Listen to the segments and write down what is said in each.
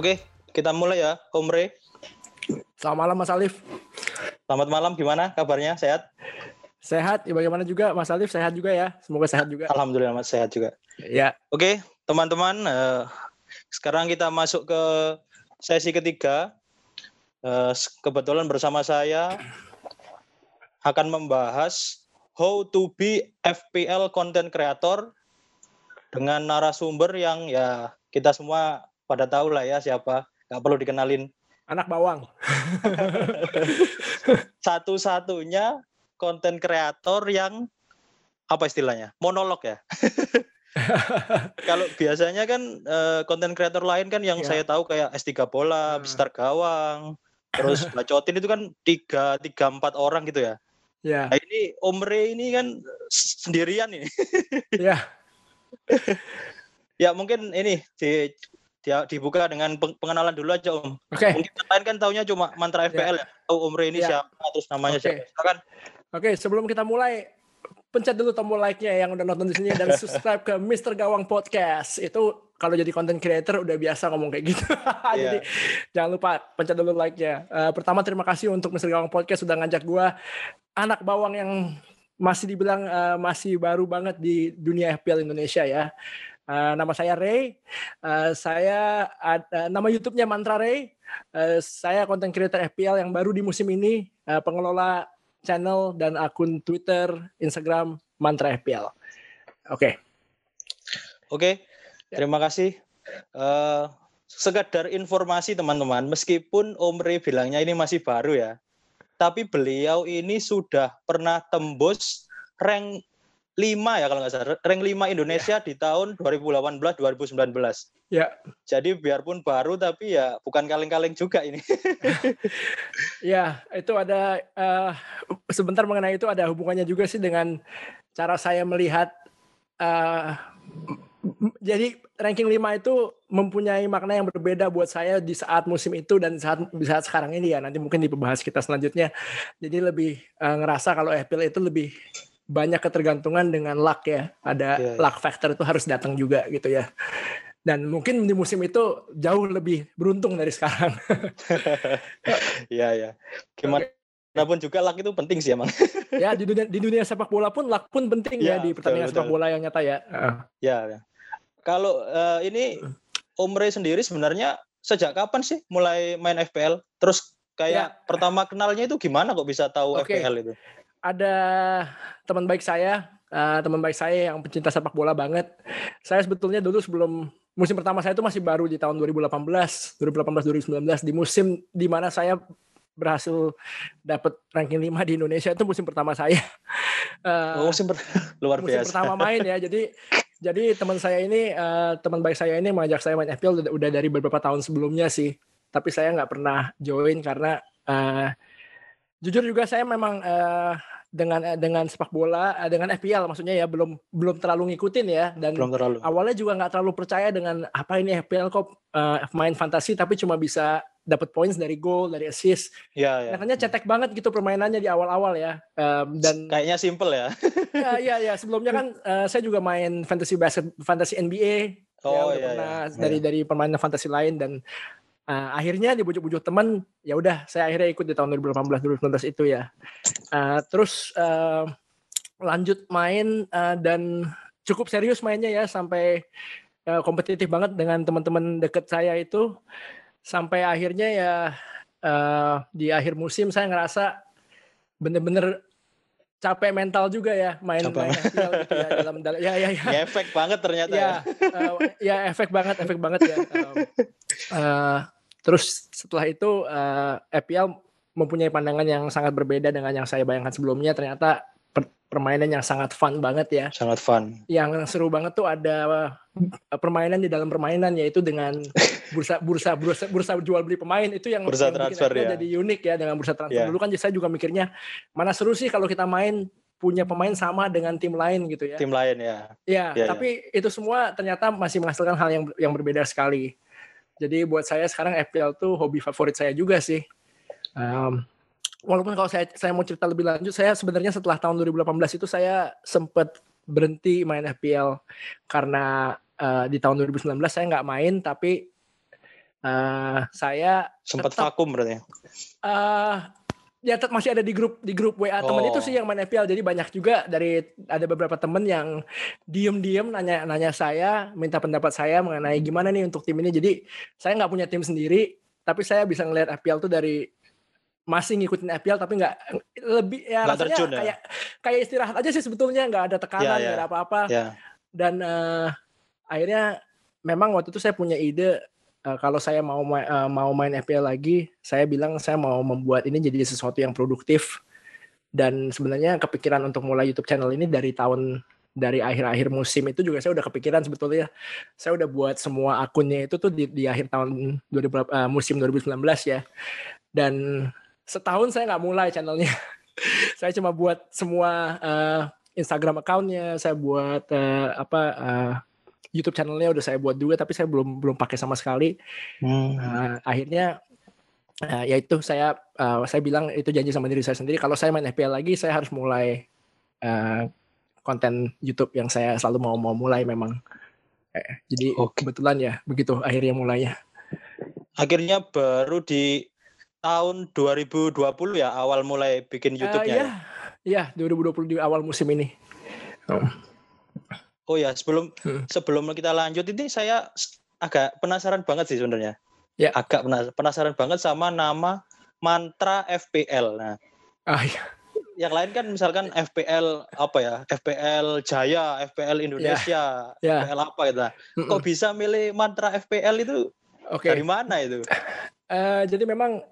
Oke, kita mulai ya, Om Re. Selamat malam Mas Alif. Selamat malam, gimana kabarnya? Sehat? Sehat, ya bagaimana juga Mas Alif sehat juga ya. Semoga sehat juga. Alhamdulillah Mas sehat juga. Ya. Oke, teman-teman, eh, sekarang kita masuk ke sesi ketiga. Eh, kebetulan bersama saya akan membahas how to be FPL content creator dengan narasumber yang ya kita semua pada tahu lah ya siapa, nggak perlu dikenalin. Anak bawang. Satu-satunya konten kreator yang apa istilahnya? Monolog ya. Kalau biasanya kan konten kreator lain kan yang ya. saya tahu kayak S3 bola, hmm. Mister Gawang, terus bacotin itu kan tiga tiga empat orang gitu ya. Ya. Nah, ini Omre ini kan sendirian ini. ya. ya mungkin ini di dia dibuka dengan pengenalan dulu aja Om. Oke. Okay. Mungkin lain kan taunya cuma mantra FPL ya. ya. Tahu Omre ini ya. siapa terus namanya okay. siapa. Kan? Oke, okay, sebelum kita mulai pencet dulu tombol like-nya yang udah nonton di sini dan subscribe ke Mr. Gawang Podcast. Itu kalau jadi content creator udah biasa ngomong kayak gitu. yeah. jadi jangan lupa pencet dulu like-nya. Uh, pertama terima kasih untuk Mr. Gawang Podcast sudah ngajak gua anak bawang yang masih dibilang uh, masih baru banget di dunia FPL Indonesia ya. Uh, nama saya Ray. Uh, saya uh, nama YouTube-nya Mantra Ray. Uh, saya konten creator FPL yang baru di musim ini, uh, pengelola channel dan akun Twitter, Instagram Mantra FPL. Oke. Okay. Oke. Okay. Ya. Terima kasih. Uh, sekedar informasi teman-teman, meskipun Om Ray bilangnya ini masih baru ya, tapi beliau ini sudah pernah tembus rank 5 ya kalau nggak salah rank 5 Indonesia ya. di tahun 2018 2019. Ya. Jadi biarpun baru tapi ya bukan kaleng-kaleng juga ini. ya, itu ada uh, sebentar mengenai itu ada hubungannya juga sih dengan cara saya melihat uh, jadi ranking 5 itu mempunyai makna yang berbeda buat saya di saat musim itu dan saat di saat sekarang ini ya nanti mungkin dibahas kita selanjutnya jadi lebih uh, ngerasa kalau FPL itu lebih banyak ketergantungan dengan luck ya. Ada yeah, yeah. luck factor itu harus datang juga gitu ya. Dan mungkin di musim itu jauh lebih beruntung dari sekarang. Iya ya. Gimana okay. pun juga luck itu penting sih emang. ya di dunia di dunia sepak bola pun luck pun penting ya, ya di pertandingan betul, sepak bola yang nyata ya. Uh. Ya, ya. Kalau uh, ini Om Ray sendiri sebenarnya sejak kapan sih mulai main FPL? Terus kayak ya. pertama kenalnya itu gimana kok bisa tahu okay. FPL itu? Ada teman baik saya, uh, teman baik saya yang pecinta sepak bola banget. Saya sebetulnya dulu sebelum musim pertama saya itu masih baru di tahun 2018, 2018 2019 di musim di mana saya berhasil dapat ranking 5 di Indonesia itu musim pertama saya. Uh, oh, musim per luar musim biasa. pertama main ya. Jadi jadi teman saya ini uh, teman baik saya ini mengajak saya main FPL udah, udah dari beberapa tahun sebelumnya sih. Tapi saya nggak pernah join karena uh, jujur juga saya memang uh, dengan eh, dengan sepak bola uh, dengan FPL maksudnya ya belum belum terlalu ngikutin ya dan belum terlalu. awalnya juga nggak terlalu percaya dengan apa ini FPL kok uh, main fantasi tapi cuma bisa dapat points dari goal dari assist. Ya, ya. Katanya cetek banget gitu permainannya di awal-awal ya. Um, dan kayaknya simple ya. ya ya ya sebelumnya kan uh, saya juga main fantasy basket fantasy NBA. Oh ya, iya, pernah iya. dari dari permainan fantasi lain dan Uh, akhirnya dibujuk-bujuk teman, ya udah saya akhirnya ikut di tahun 2018 2019 itu ya. Uh, terus uh, lanjut main uh, dan cukup serius mainnya ya sampai uh, kompetitif banget dengan teman-teman deket saya itu sampai akhirnya ya uh, di akhir musim saya ngerasa bener-bener capek mental juga ya main capek. main FPL gitu ya dalam dalam ya ya ya. ya efek banget ternyata ya. Ya, uh, ya efek banget efek banget ya. Um, uh, Terus setelah itu uh, eh, FPL mempunyai pandangan yang sangat berbeda dengan yang saya bayangkan sebelumnya. Ternyata per permainan yang sangat fun banget ya. Sangat fun. Yang seru banget tuh ada uh, permainan di dalam permainan yaitu dengan bursa bursa bursa bursa jual beli pemain itu yang bursa yang transfer ya. jadi unik ya dengan bursa transfer. Yeah. Dulu kan saya juga mikirnya mana seru sih kalau kita main punya pemain sama dengan tim lain gitu ya. Tim lain ya. Ya, ya tapi ya. itu semua ternyata masih menghasilkan hal yang yang berbeda sekali. Jadi buat saya sekarang FPL tuh hobi favorit saya juga sih. Um, walaupun kalau saya saya mau cerita lebih lanjut, saya sebenarnya setelah tahun 2018 itu saya sempat berhenti main FPL karena uh, di tahun 2019 saya nggak main, tapi uh, saya sempat vakum berarti. Uh, ya tetap masih ada di grup di grup WA temen itu sih Oh. yang main FPL jadi banyak juga dari ada beberapa temen yang diem-diem nanya nanya saya minta pendapat saya mengenai gimana nih untuk tim ini jadi saya nggak punya tim sendiri tapi saya bisa ngelihat FPL tuh dari masih ngikutin FPL tapi nggak lebih ya Nggak rasanya terjun ya? kayak kayak istirahat aja sih sebetulnya nggak ada tekanan Ya, ya. nggak ada apa-apa Ya. dan eh, akhirnya memang waktu itu saya punya ide eh, kalau saya mau ma- eh, mau main FPL lagi, saya bilang saya mau membuat ini jadi sesuatu yang produktif. Dan sebenarnya kepikiran untuk mulai YouTube channel ini dari tahun dari akhir-akhir musim itu juga saya udah kepikiran sebetulnya. Saya udah buat semua akunnya itu tuh di, di akhir tahun 2000, eh, musim 2019 ya. Dan setahun saya nggak mulai channelnya. saya cuma buat semua eh, Instagram accountnya, saya buat eh, apa eh, YouTube channelnya udah saya buat juga, tapi saya belum belum pakai sama sekali. Hmm. Nah, akhirnya eh, ya itu saya eh, saya bilang itu janji sama diri saya sendiri. Kalau saya main FPL lagi, saya harus mulai eh, konten YouTube yang saya selalu mau mau mulai memang. Eh, jadi Oke. kebetulan ya begitu akhirnya mulainya. Akhirnya baru di tahun 2020 ya awal mulai bikin Eh, YouTube-nya. Iya, ya? iya 2020 di awal musim ini. Oh, Oh ya, sebelum Hmm. sebelum kita lanjut ini saya agak penasaran banget sih sebenarnya. Ya. Agak penas- penasaran banget sama nama mantra FPL. Nah, Ah, iya. yang lain kan misalkan FPL apa ya? FPL Jaya, FPL Indonesia, Ya. FPL apa gitu. Mm-mm. Kok bisa milih mantra FPL itu Oke. dari mana itu? Eh, jadi memang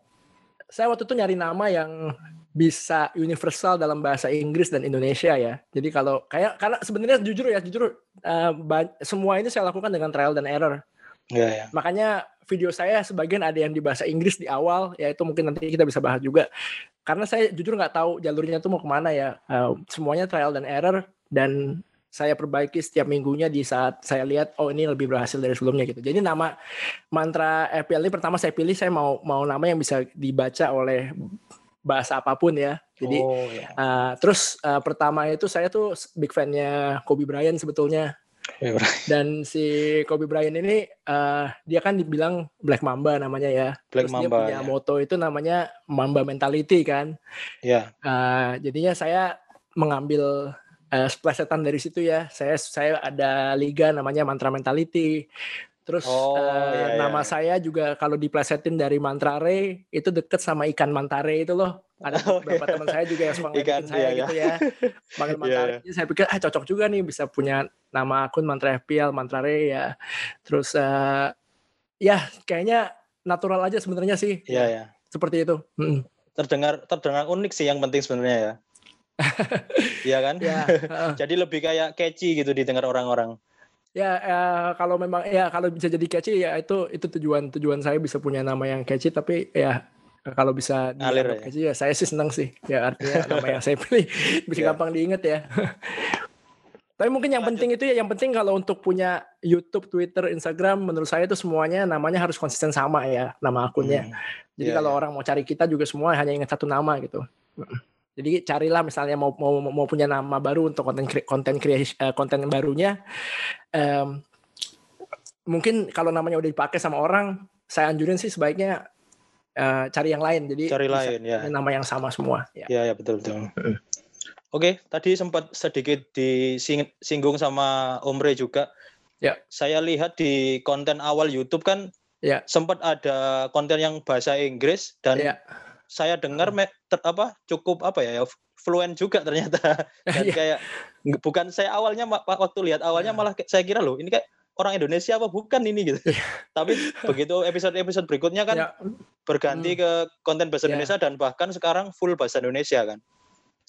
saya waktu itu nyari nama yang bisa universal dalam bahasa Inggris dan Indonesia ya. Jadi kalau kayak karena sebenarnya jujur ya jujur eh, ba- semua ini saya lakukan dengan trial dan error. Ya ya. Makanya video saya sebagian ada yang di bahasa Inggris di awal, ya itu mungkin nanti kita bisa bahas juga. Karena saya jujur nggak tahu jalurnya tuh mau ke mana ya. Eh, semuanya trial dan error dan saya perbaiki setiap minggunya di saat saya lihat oh ini lebih berhasil dari sebelumnya gitu. Jadi nama mantra FPL ini pertama saya pilih saya mau mau nama yang bisa dibaca oleh bahasa apa pun ya. Jadi oh, ya. eh, terus eh, pertama itu saya tuh big fan-nya Kobe Bryant sebetulnya Ya, dan si Kobe Bryant ini eh, dia kan dibilang Black Mamba namanya ya. Black Terus dia Mamba, punya ya. moto itu namanya Mamba Mentality kan. Ya. Eh, jadinya saya mengambil splesetan dari situ ya. Saya saya ada liga namanya Mantra Mentality. Terus Oh, eh, iya, iya, nama iya. saya juga kalau diplesetin dari Mantrare itu deket sama ikan mantare itu loh. Ada Oh, beberapa iya. teman saya juga yang suka Ikan, saya iya, iya. gitu ya. Panggil Iya, Mantare. iya. Jadi saya pikir ah cocok juga nih bisa punya nama akun Mantra FPL, Mantrare ya. Terus eh, ya kayaknya natural aja sebenarnya sih. Iya ya. Seperti itu. Mm. Terdengar terdengar unik sih yang penting sebenarnya ya. Iya kan? Ya, heeh. Jadi lebih kayak catchy gitu didengar orang-orang. Ya eh, kalau memang ya kalau bisa jadi catchy ya itu itu tujuan tujuan saya bisa punya nama yang catchy tapi ya kalau bisa Ngalir ya? catchy ya saya sih senang sih ya artinya nama yang saya pilih bisa Iya. gampang diingat ya tapi mungkin yang Lanjut. penting itu ya yang penting kalau untuk punya YouTube Twitter Instagram menurut saya itu semuanya namanya harus konsisten sama ya nama akunnya Hmm. jadi Iya, kalau iya. orang mau cari kita juga semua hanya ingat satu nama gitu. Jadi carilah misalnya mau mau mau punya nama baru untuk konten konten creation eh, konten barunya. em, mungkin kalau namanya udah dipakai sama orang, saya anjurin sih sebaiknya eh, cari yang lain. Jadi Cari lain ya. nama yang sama semua. Ya. Iya ya betul betul. Oke, tadi sempat sedikit disinggung sama Omre juga. Ya. Saya lihat di konten awal YouTube kan Ya. sempat ada konten yang bahasa Inggris dan Ya. Saya dengar me- ter- apa cukup apa ya fluent juga ternyata dan Iya. kayak bukan saya awalnya waktu lihat awalnya Ya. malah saya kira loh ini kayak orang Indonesia apa bukan ini gitu. Iya. Tapi begitu episode-episode berikutnya kan Ya. berganti Hmm. ke konten bahasa Ya. Indonesia dan bahkan sekarang full bahasa Indonesia kan.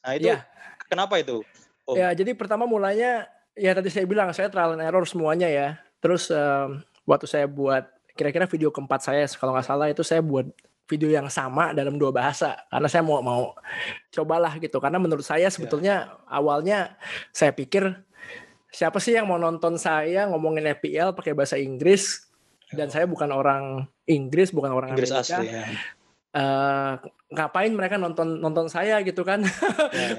Nah itu Ya. kenapa itu? Oh. Ya, jadi pertama mulanya ya tadi saya bilang saya trial and error semuanya ya. Terus em, waktu saya buat kira-kira video keempat saya kalau nggak salah itu saya buat video yang sama dalam dua bahasa. Karena saya mau mau cobalah gitu. Karena menurut saya sebetulnya awalnya saya pikir siapa sih yang mau nonton saya ngomongin FPL pakai bahasa Inggris? Dan saya bukan orang Inggris bukan orang Inggris Amerika. asli ya. Eh, ngapain mereka nonton nonton saya gitu kan.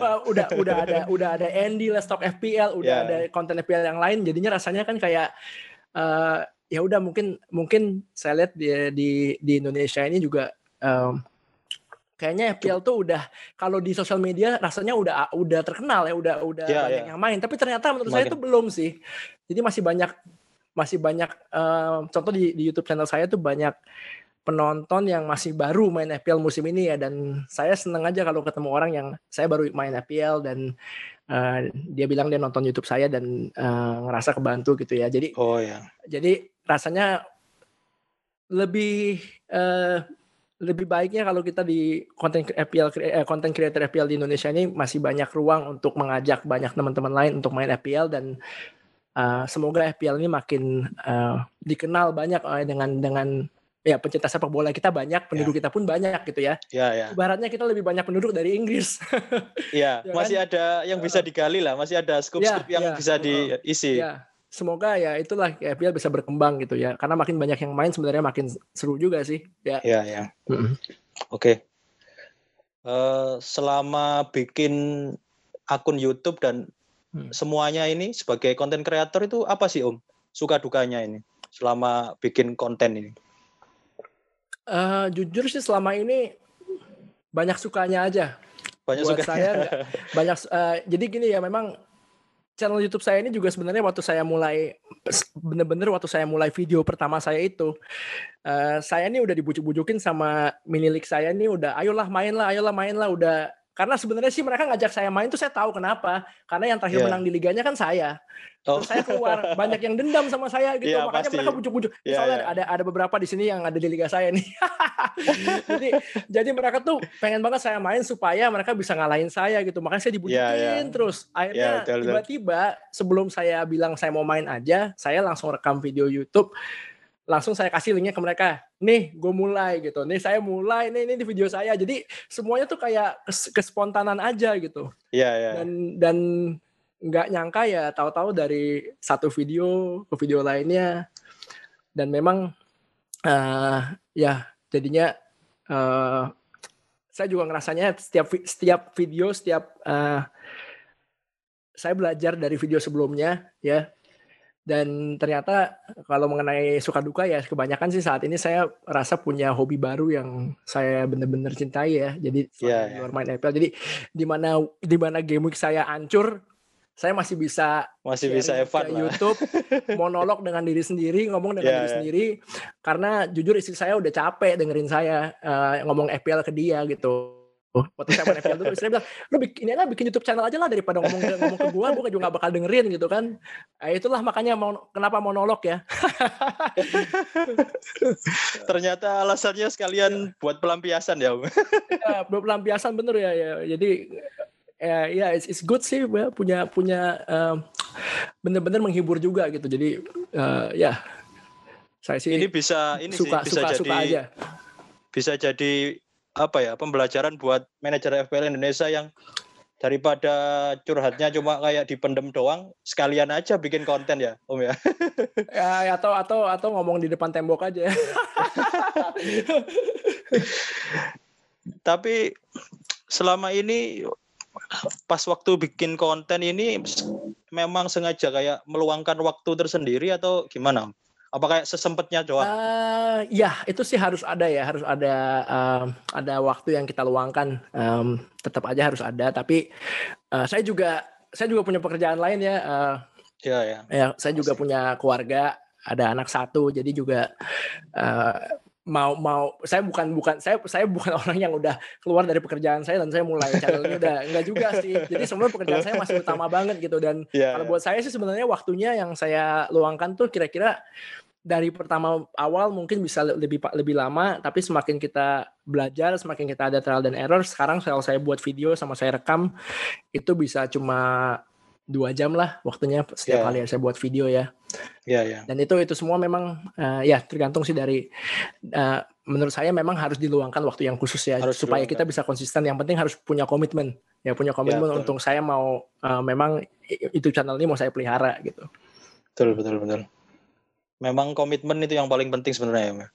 Wah, udah udah ada udah ada Andy Let's Talk FPL udah Ya. ada konten FPL yang lain. Jadinya rasanya kan kayak eh, ya udah mungkin mungkin saya lihat di di, di Indonesia ini juga um, kayaknya FPL tuh udah kalau di sosial media rasanya udah udah terkenal ya udah udah yeah, banyak yeah. yang main. Tapi ternyata menurut Makin. saya itu belum sih. Jadi masih banyak masih banyak uh, contoh di, di YouTube channel saya tuh banyak penonton yang masih baru main FPL musim ini ya. Dan saya seneng aja kalau ketemu orang yang saya baru main FPL dan uh, dia bilang dia nonton YouTube saya dan uh, ngerasa kebantu gitu ya. Jadi oh ya. jadi rasanya lebih uh, lebih baiknya kalau kita di konten FPL eh, konten creator FPL di Indonesia ini masih banyak ruang untuk mengajak banyak teman-teman lain untuk main FPL dan uh, semoga FPL ini makin uh, dikenal banyak uh, dengan dengan ya pencinta sepak bola kita banyak, penduduk ya. kita pun banyak gitu ya. Iya, ya. Ibaratnya kita lebih banyak penduduk dari Inggris. Iya, ya, masih kan? ada yang bisa digali lah, masih ada scoop-scoop ya, yang ya. bisa diisi. Ya. Semoga ya itulah FPL bisa berkembang gitu ya. Karena makin banyak yang main sebenarnya makin seru juga sih. Ya. Iya, ya. Mm -hmm. Oke. Okay. Uh, eh, selama bikin akun YouTube dan hmm. semuanya ini sebagai konten kreator itu apa sih Om? Suka dukanya ini selama bikin konten ini? Uh, jujur sih selama ini banyak sukanya aja. Banyak Buat sukanya. saya banyak uh, jadi gini ya memang channel YouTube saya ini juga sebenarnya waktu saya mulai bener-bener waktu saya mulai video pertama saya itu uh, saya ini udah dibujuk-bujukin sama minilik saya ini udah ayolah main lah ayolah main lah udah karena sebenarnya sih mereka ngajak saya main tuh saya tahu kenapa. Karena yang terakhir yeah. menang di liganya kan saya. Oh. Terus saya keluar banyak yang dendam sama saya gitu. Yeah, Makanya pasti. mereka bujuk-bujuk. Yeah, Soalnya yeah. ada ada beberapa di sini yang ada di liga saya nih. jadi jadi mereka tuh pengen banget saya main supaya mereka bisa ngalahin saya gitu. Makanya saya dibujukin yeah, yeah. terus. Akhirnya yeah, tiba-tiba sebelum saya bilang saya mau main aja, saya langsung rekam video YouTube langsung saya kasih linknya ke mereka. Nih gue mulai gitu. Nih saya mulai. Nih ini di video saya. Jadi semuanya tuh kayak kespontanan aja gitu. Iya yeah, yeah. dan dan nggak nyangka ya tahu-tahu dari satu video ke video lainnya. Dan memang uh, ya jadinya uh, saya juga ngerasanya setiap setiap video setiap uh, saya belajar dari video sebelumnya ya dan ternyata kalau mengenai suka duka ya kebanyakan sih saat ini saya rasa punya hobi baru yang saya benar-benar cintai ya. Jadi yeah, yeah. luar main FPL. Jadi di mana di mana game week saya hancur, saya masih bisa masih bisa Evan YouTube monolog dengan diri sendiri, ngomong dengan yeah, diri yeah. sendiri karena jujur istri saya udah capek dengerin saya uh, ngomong FPL ke dia gitu waktu saya main FPL dulu, saya bilang, lu bikin ini aja bikin YouTube channel aja lah daripada ngomong ke, ngomong ke gua, gua juga gak bakal dengerin gitu kan. Nah, itulah makanya mau kenapa monolog ya. Ternyata alasannya sekalian buat pelampiasan ya, ya buat pelampiasan bener ya, ya. Jadi ya, ya it's, it's good sih ya, punya punya um, bener-bener menghibur juga gitu. Jadi uh, ya saya sih ini bisa ini suka, sih bisa suka, jadi suka aja. bisa jadi apa ya pembelajaran buat manajer FPL Indonesia yang daripada curhatnya cuma kayak dipendem doang sekalian aja bikin konten ya om ya. Ya atau atau atau ngomong di depan tembok aja. Tapi selama ini pas waktu bikin konten ini memang sengaja kayak meluangkan waktu tersendiri atau gimana apa kayak sesempatnya doang? Uh, ya itu sih harus ada ya, harus ada uh, ada waktu yang kita luangkan. Um, tetap aja harus ada. Tapi uh, saya juga saya juga punya pekerjaan lain ya. Uh, ya ya. Ya saya juga punya keluarga, ada anak satu, jadi juga uh, mau mau saya bukan bukan saya saya bukan orang yang udah keluar dari pekerjaan saya dan saya mulai channel ini udah enggak juga sih jadi semua pekerjaan saya masih utama banget gitu dan yeah, kalau yeah. buat saya sih sebenarnya waktunya yang saya luangkan tuh kira-kira dari pertama awal mungkin bisa lebih lebih lama tapi semakin kita belajar semakin kita ada trial dan error sekarang kalau saya buat video sama saya rekam itu bisa cuma dua jam lah waktunya setiap yeah. kali saya buat video ya yeah, yeah. dan itu itu semua memang uh, ya tergantung sih dari uh, menurut saya memang harus diluangkan waktu yang khusus ya harus supaya diluangkan. kita bisa konsisten yang penting harus punya komitmen ya punya komitmen yeah, untuk saya mau uh, memang itu channel ini mau saya pelihara gitu betul betul betul memang komitmen itu yang paling penting sebenarnya ya.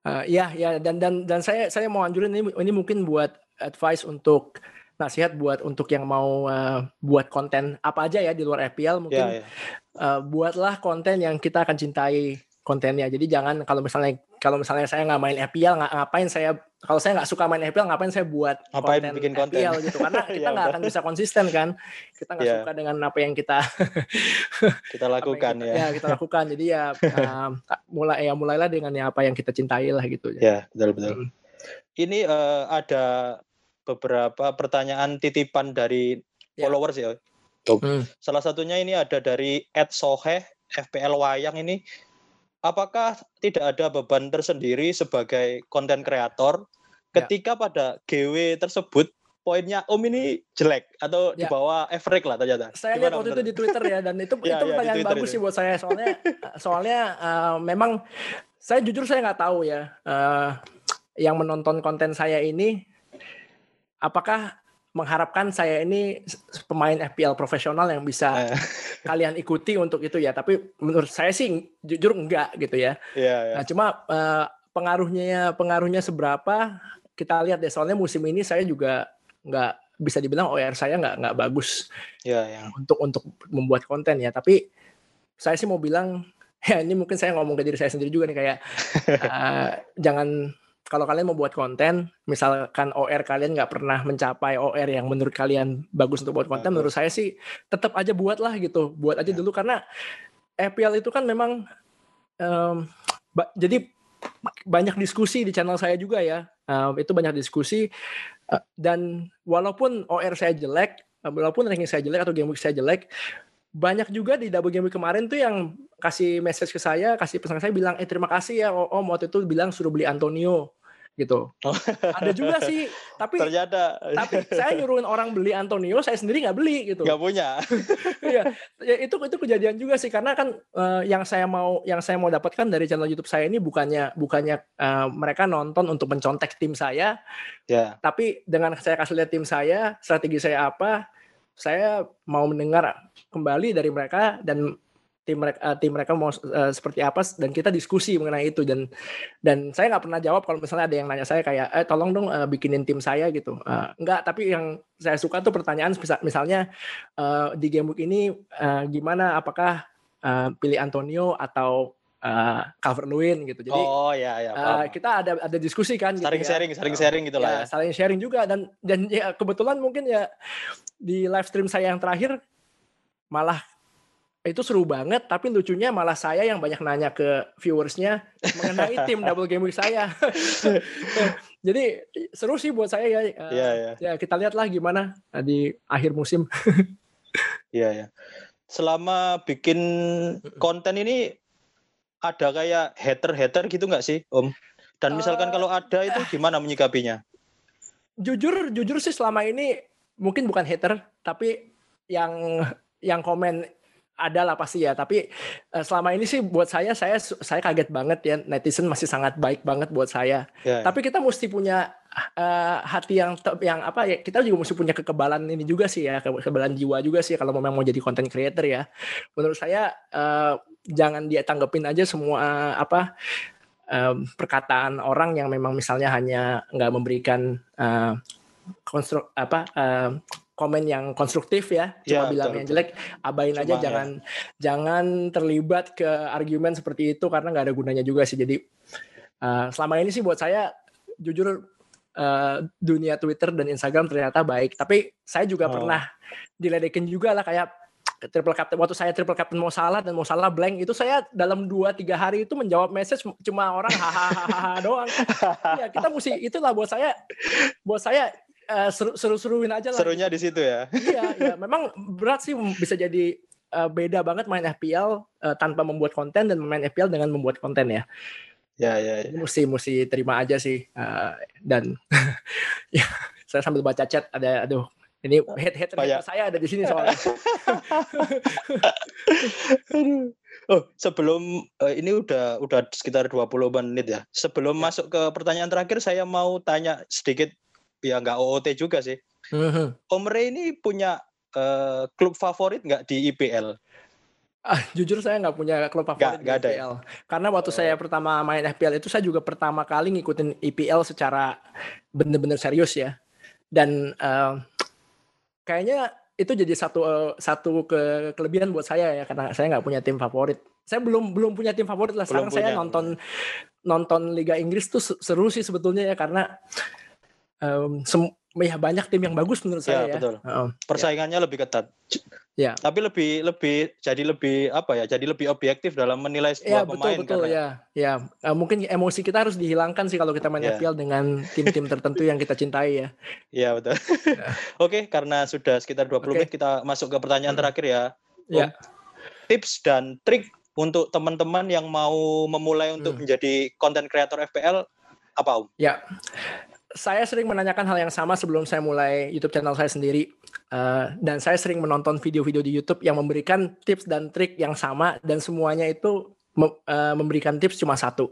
Uh, ya ya dan dan dan saya saya mau anjurin ini ini mungkin buat advice untuk nasihat buat untuk yang mau uh, buat konten apa aja ya di luar FPL mungkin yeah, yeah. Uh, buatlah konten yang kita akan cintai kontennya. Jadi jangan kalau misalnya kalau misalnya saya nggak main FPL nggak ngapain saya kalau saya nggak suka main FPL ngapain saya buat ngapain konten bikin konten FPL gitu karena kita ya nggak akan bisa konsisten kan kita nggak yeah. suka dengan apa yang kita kita lakukan kita, ya ya kita lakukan jadi ya uh, mulai ya mulailah dengan ya apa yang kita cintai lah gitu ya betul betul hmm. ini uh, ada beberapa pertanyaan titipan dari ya. followers ya. Hmm. Salah satunya ini ada dari Ed Soheh FPL Wayang ini. Apakah tidak ada beban tersendiri sebagai konten kreator ya. ketika pada GW tersebut poinnya Om ini jelek atau ya. di bawah average lah ternyata. Saya lihat waktu itu di Twitter ya dan itu ya, itu ya, pertanyaan bagus itu. sih buat saya soalnya soalnya uh, memang saya jujur saya nggak tahu ya uh, yang menonton konten saya ini apakah mengharapkan saya ini pemain FPL profesional yang bisa eh. kalian ikuti untuk itu ya. Tapi menurut saya sih jujur enggak gitu ya. Yeah, yeah. Nah, cuma uh, pengaruhnya pengaruhnya seberapa kita lihat deh. Soalnya musim ini saya juga enggak bisa dibilang OR saya nggak nggak bagus yeah, yeah. untuk untuk membuat konten ya. Tapi saya sih mau bilang ya ini mungkin saya ngomong ke diri saya sendiri juga nih kayak uh, jangan kalau kalian mau buat konten, misalkan OR kalian nggak pernah mencapai OR yang menurut kalian bagus untuk buat konten, menurut saya sih tetap aja buat lah gitu, buat aja ya. dulu karena FPL itu kan memang um, jadi banyak diskusi di channel saya juga ya, um, itu banyak diskusi uh, dan walaupun OR saya jelek, walaupun ranking saya jelek atau game week saya jelek, banyak juga di double game week kemarin tuh yang kasih message ke saya, kasih pesan saya bilang, eh terima kasih ya Om waktu itu bilang suruh beli Antonio gitu. Oh. Ada juga sih, tapi ternyata tapi saya nyuruhin orang beli Antonio, saya sendiri nggak beli gitu. Nggak punya. Iya, ya, itu itu kejadian juga sih karena kan uh, yang saya mau yang saya mau dapatkan dari channel YouTube saya ini bukannya bukannya uh, mereka nonton untuk mencontek tim saya, yeah. tapi dengan saya kasih lihat tim saya, strategi saya apa, saya mau mendengar kembali dari mereka dan tim mereka uh, tim mereka mau uh, seperti apa dan kita diskusi mengenai itu dan dan saya nggak pernah jawab kalau misalnya ada yang nanya saya kayak eh tolong dong uh, bikinin tim saya gitu uh, enggak tapi yang saya suka tuh pertanyaan misalnya uh, di game week ini uh, gimana apakah uh, pilih Antonio atau uh, cover Lewin gitu. Jadi Oh ya ya. Uh, kita ada ada diskusi kan Saring gitu sharing, ya. saring sharing gitu lah ya. ya. Saling sharing juga dan dan ya kebetulan mungkin ya di live stream saya yang terakhir malah itu seru banget tapi lucunya malah saya yang banyak nanya ke viewersnya mengenai tim double game week saya. Jadi seru sih buat saya ya. Yeah, yeah. ya kita lihatlah gimana di akhir musim. Iya ya selama bikin konten ini ada kayak hater-hater gitu nggak sih om? Dan misalkan uh, kalau ada itu gimana menyikapinya? Jujur jujur sih selama ini mungkin bukan hater tapi yang yang komen ada lah pasti ya tapi uh, selama ini sih buat saya saya saya kaget banget ya netizen masih sangat baik banget buat saya yeah. Ya. tapi kita mesti punya uh, hati yang yang apa ya kita juga mesti punya kekebalan ini juga sih ya kekebalan jiwa juga sih kalau memang mau jadi content creator ya menurut saya uh, jangan dia tanggepin aja semua uh, apa um, perkataan orang yang memang misalnya hanya nggak memberikan uh, konstruk apa uh, komen yang konstruktif ya, cuma ya, bilang yang jelek, abain cuma, aja ya. jangan jangan terlibat ke argumen seperti itu karena nggak ada gunanya juga sih. Jadi uh, selama ini sih buat saya jujur uh, dunia Twitter dan Instagram ternyata baik, tapi saya juga oh. pernah diledekin juga lah kayak triple captain waktu saya triple captain mau salah dan mau salah blank itu saya dalam dua tiga hari itu menjawab message cuma orang hahaha doang ya kita mesti itulah buat saya buat saya uh, seru-seruin aja lah. Serunya di situ ya. iya, iya, memang berat sih bisa jadi uh, beda banget main FPL uh, eh, tanpa membuat konten dan main FPL dengan membuat konten ya. Ya, ya, ya. Mesti mesti terima aja sih. Uh, dan ya, saya sambil baca chat ada aduh ini head head saya ada di sini soalnya. oh, sebelum uh, ini udah udah sekitar 20 menit ya. Sebelum ya. masuk ke pertanyaan terakhir saya mau tanya sedikit ya nggak OOT juga sih. Uh-huh. Om Rey ini punya uh, klub favorit nggak di IPL? Ah, jujur saya nggak punya klub favorit gak, di gak IPL. Ya? Karena waktu oh. saya pertama main FPL itu saya juga pertama kali ngikutin IPL secara bener-bener serius ya. Dan uh, kayaknya itu jadi satu uh, satu ke kelebihan buat saya ya karena saya nggak punya tim favorit. Saya belum belum punya tim favorit lah. Sekarang saya nonton nonton Liga Inggris tuh seru sih sebetulnya ya karena um, ya banyak tim yang bagus menurut ya, saya ya. Betul. Uh, Persaingannya ya. lebih ketat. Ya. Tapi lebih lebih jadi lebih apa ya? Jadi lebih objektif dalam menilai sebuah ya, betul, pemain betul, karena ya. Ya, uh, mungkin emosi kita harus dihilangkan sih kalau kita main ya. FPL dengan tim-tim tertentu yang kita cintai ya. Iya, betul. Ya. Oke, karena sudah sekitar 20 okay. menit kita masuk ke pertanyaan hmm. terakhir ya. Ya. Tips dan trik untuk teman-teman yang mau memulai untuk hmm. menjadi konten kreator FPL apa Om? Ya saya sering menanyakan hal yang sama sebelum saya mulai YouTube channel saya sendiri. Uh, dan saya sering menonton video-video di YouTube yang memberikan tips dan trik yang sama dan semuanya itu mem uh, memberikan tips cuma satu,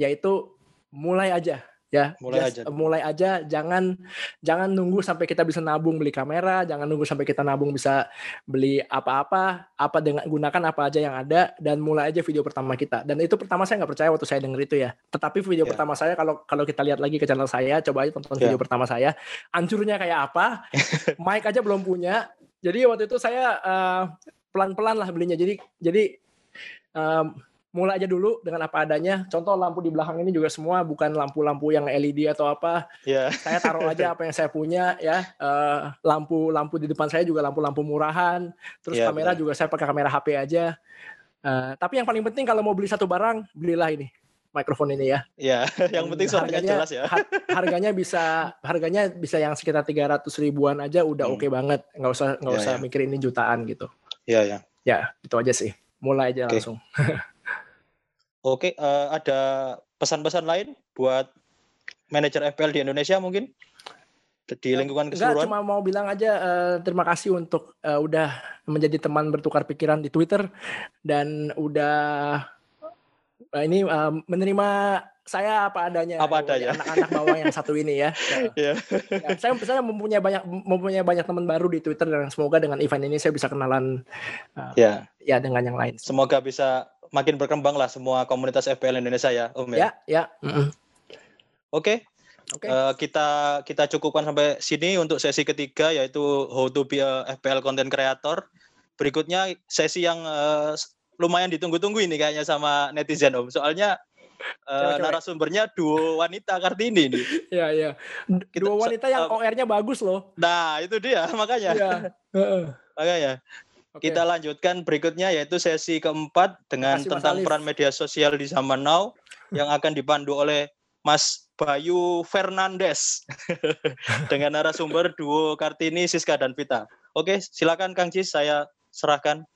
yaitu mulai aja ya mulai just, aja mulai aja. Jangan jangan nunggu sampai kita bisa nabung beli kamera. Jangan nunggu sampai kita nabung bisa beli apa-apa apa dengan gunakan apa aja yang ada dan mulai aja video pertama kita. Dan itu pertama saya nggak percaya waktu saya denger itu ya. Tetapi video yeah. pertama saya kalau kalau kita lihat lagi ke channel saya coba aja tonton yeah. video pertama saya. Ancurnya kayak apa? Mic aja belum punya. Jadi waktu itu saya uh, pelan-pelan lah belinya. Jadi jadi um, mulai aja dulu dengan apa adanya. Contoh lampu di belakang ini juga semua bukan lampu-lampu yang LED atau apa. Yeah. Saya taruh aja apa yang saya punya ya. Uh, lampu-lampu di depan saya juga lampu-lampu murahan. Terus yeah, kamera betul. juga saya pakai kamera HP aja. Uh, tapi yang paling penting kalau mau beli satu barang, belilah ini mikrofon ini ya. Iya, yang penting suaranya harganya, jelas ya. harganya bisa harganya bisa yang sekitar 300 ribuan aja udah hmm. oke okay banget. Nggak usah nggak yeah, usah yeah. mikir ini jutaan gitu. Iya, yeah, ya. Ya, itu aja sih. Mulai aja okay. langsung. Oke, uh, ada pesan-pesan lain buat manajer FPL di Indonesia mungkin di lingkungan keseluruhan? Enggak, cuma mau bilang aja uh, terima kasih untuk uh, udah menjadi teman bertukar pikiran di Twitter dan udah uh, ini uh, menerima saya apa adanya apa adanya anak-anak bawah yang satu ini ya. ya. ya saya saya mempunyai banyak mempunyai banyak teman baru di Twitter dan semoga dengan event ini saya bisa kenalan uh, ya ya dengan yang lain. Semoga bisa makin berkembang lah semua komunitas FPL Indonesia ya, Om ya. Ya, ya. Mm -hmm. Oke. Okay. Okay. Uh, eh, kita kita cukupkan sampai sini untuk sesi ketiga yaitu how to be a FPL content creator. Berikutnya sesi yang uh, lumayan ditunggu-tunggu ini kayaknya sama netizen Om. Soalnya uh, narasumbernya duo wanita Kartini nih. Iya, iya. Duo wanita yang OR-nya bagus loh. Nah, itu dia makanya. Iya. makanya. Okay. Kita lanjutkan berikutnya yaitu sesi keempat dengan Kasih tentang peran media sosial di zaman now yang akan dipandu oleh Mas Bayu Fernandes dengan narasumber duo Kartini, Siska dan Vita. Oke, silakan Kang Cis saya serahkan.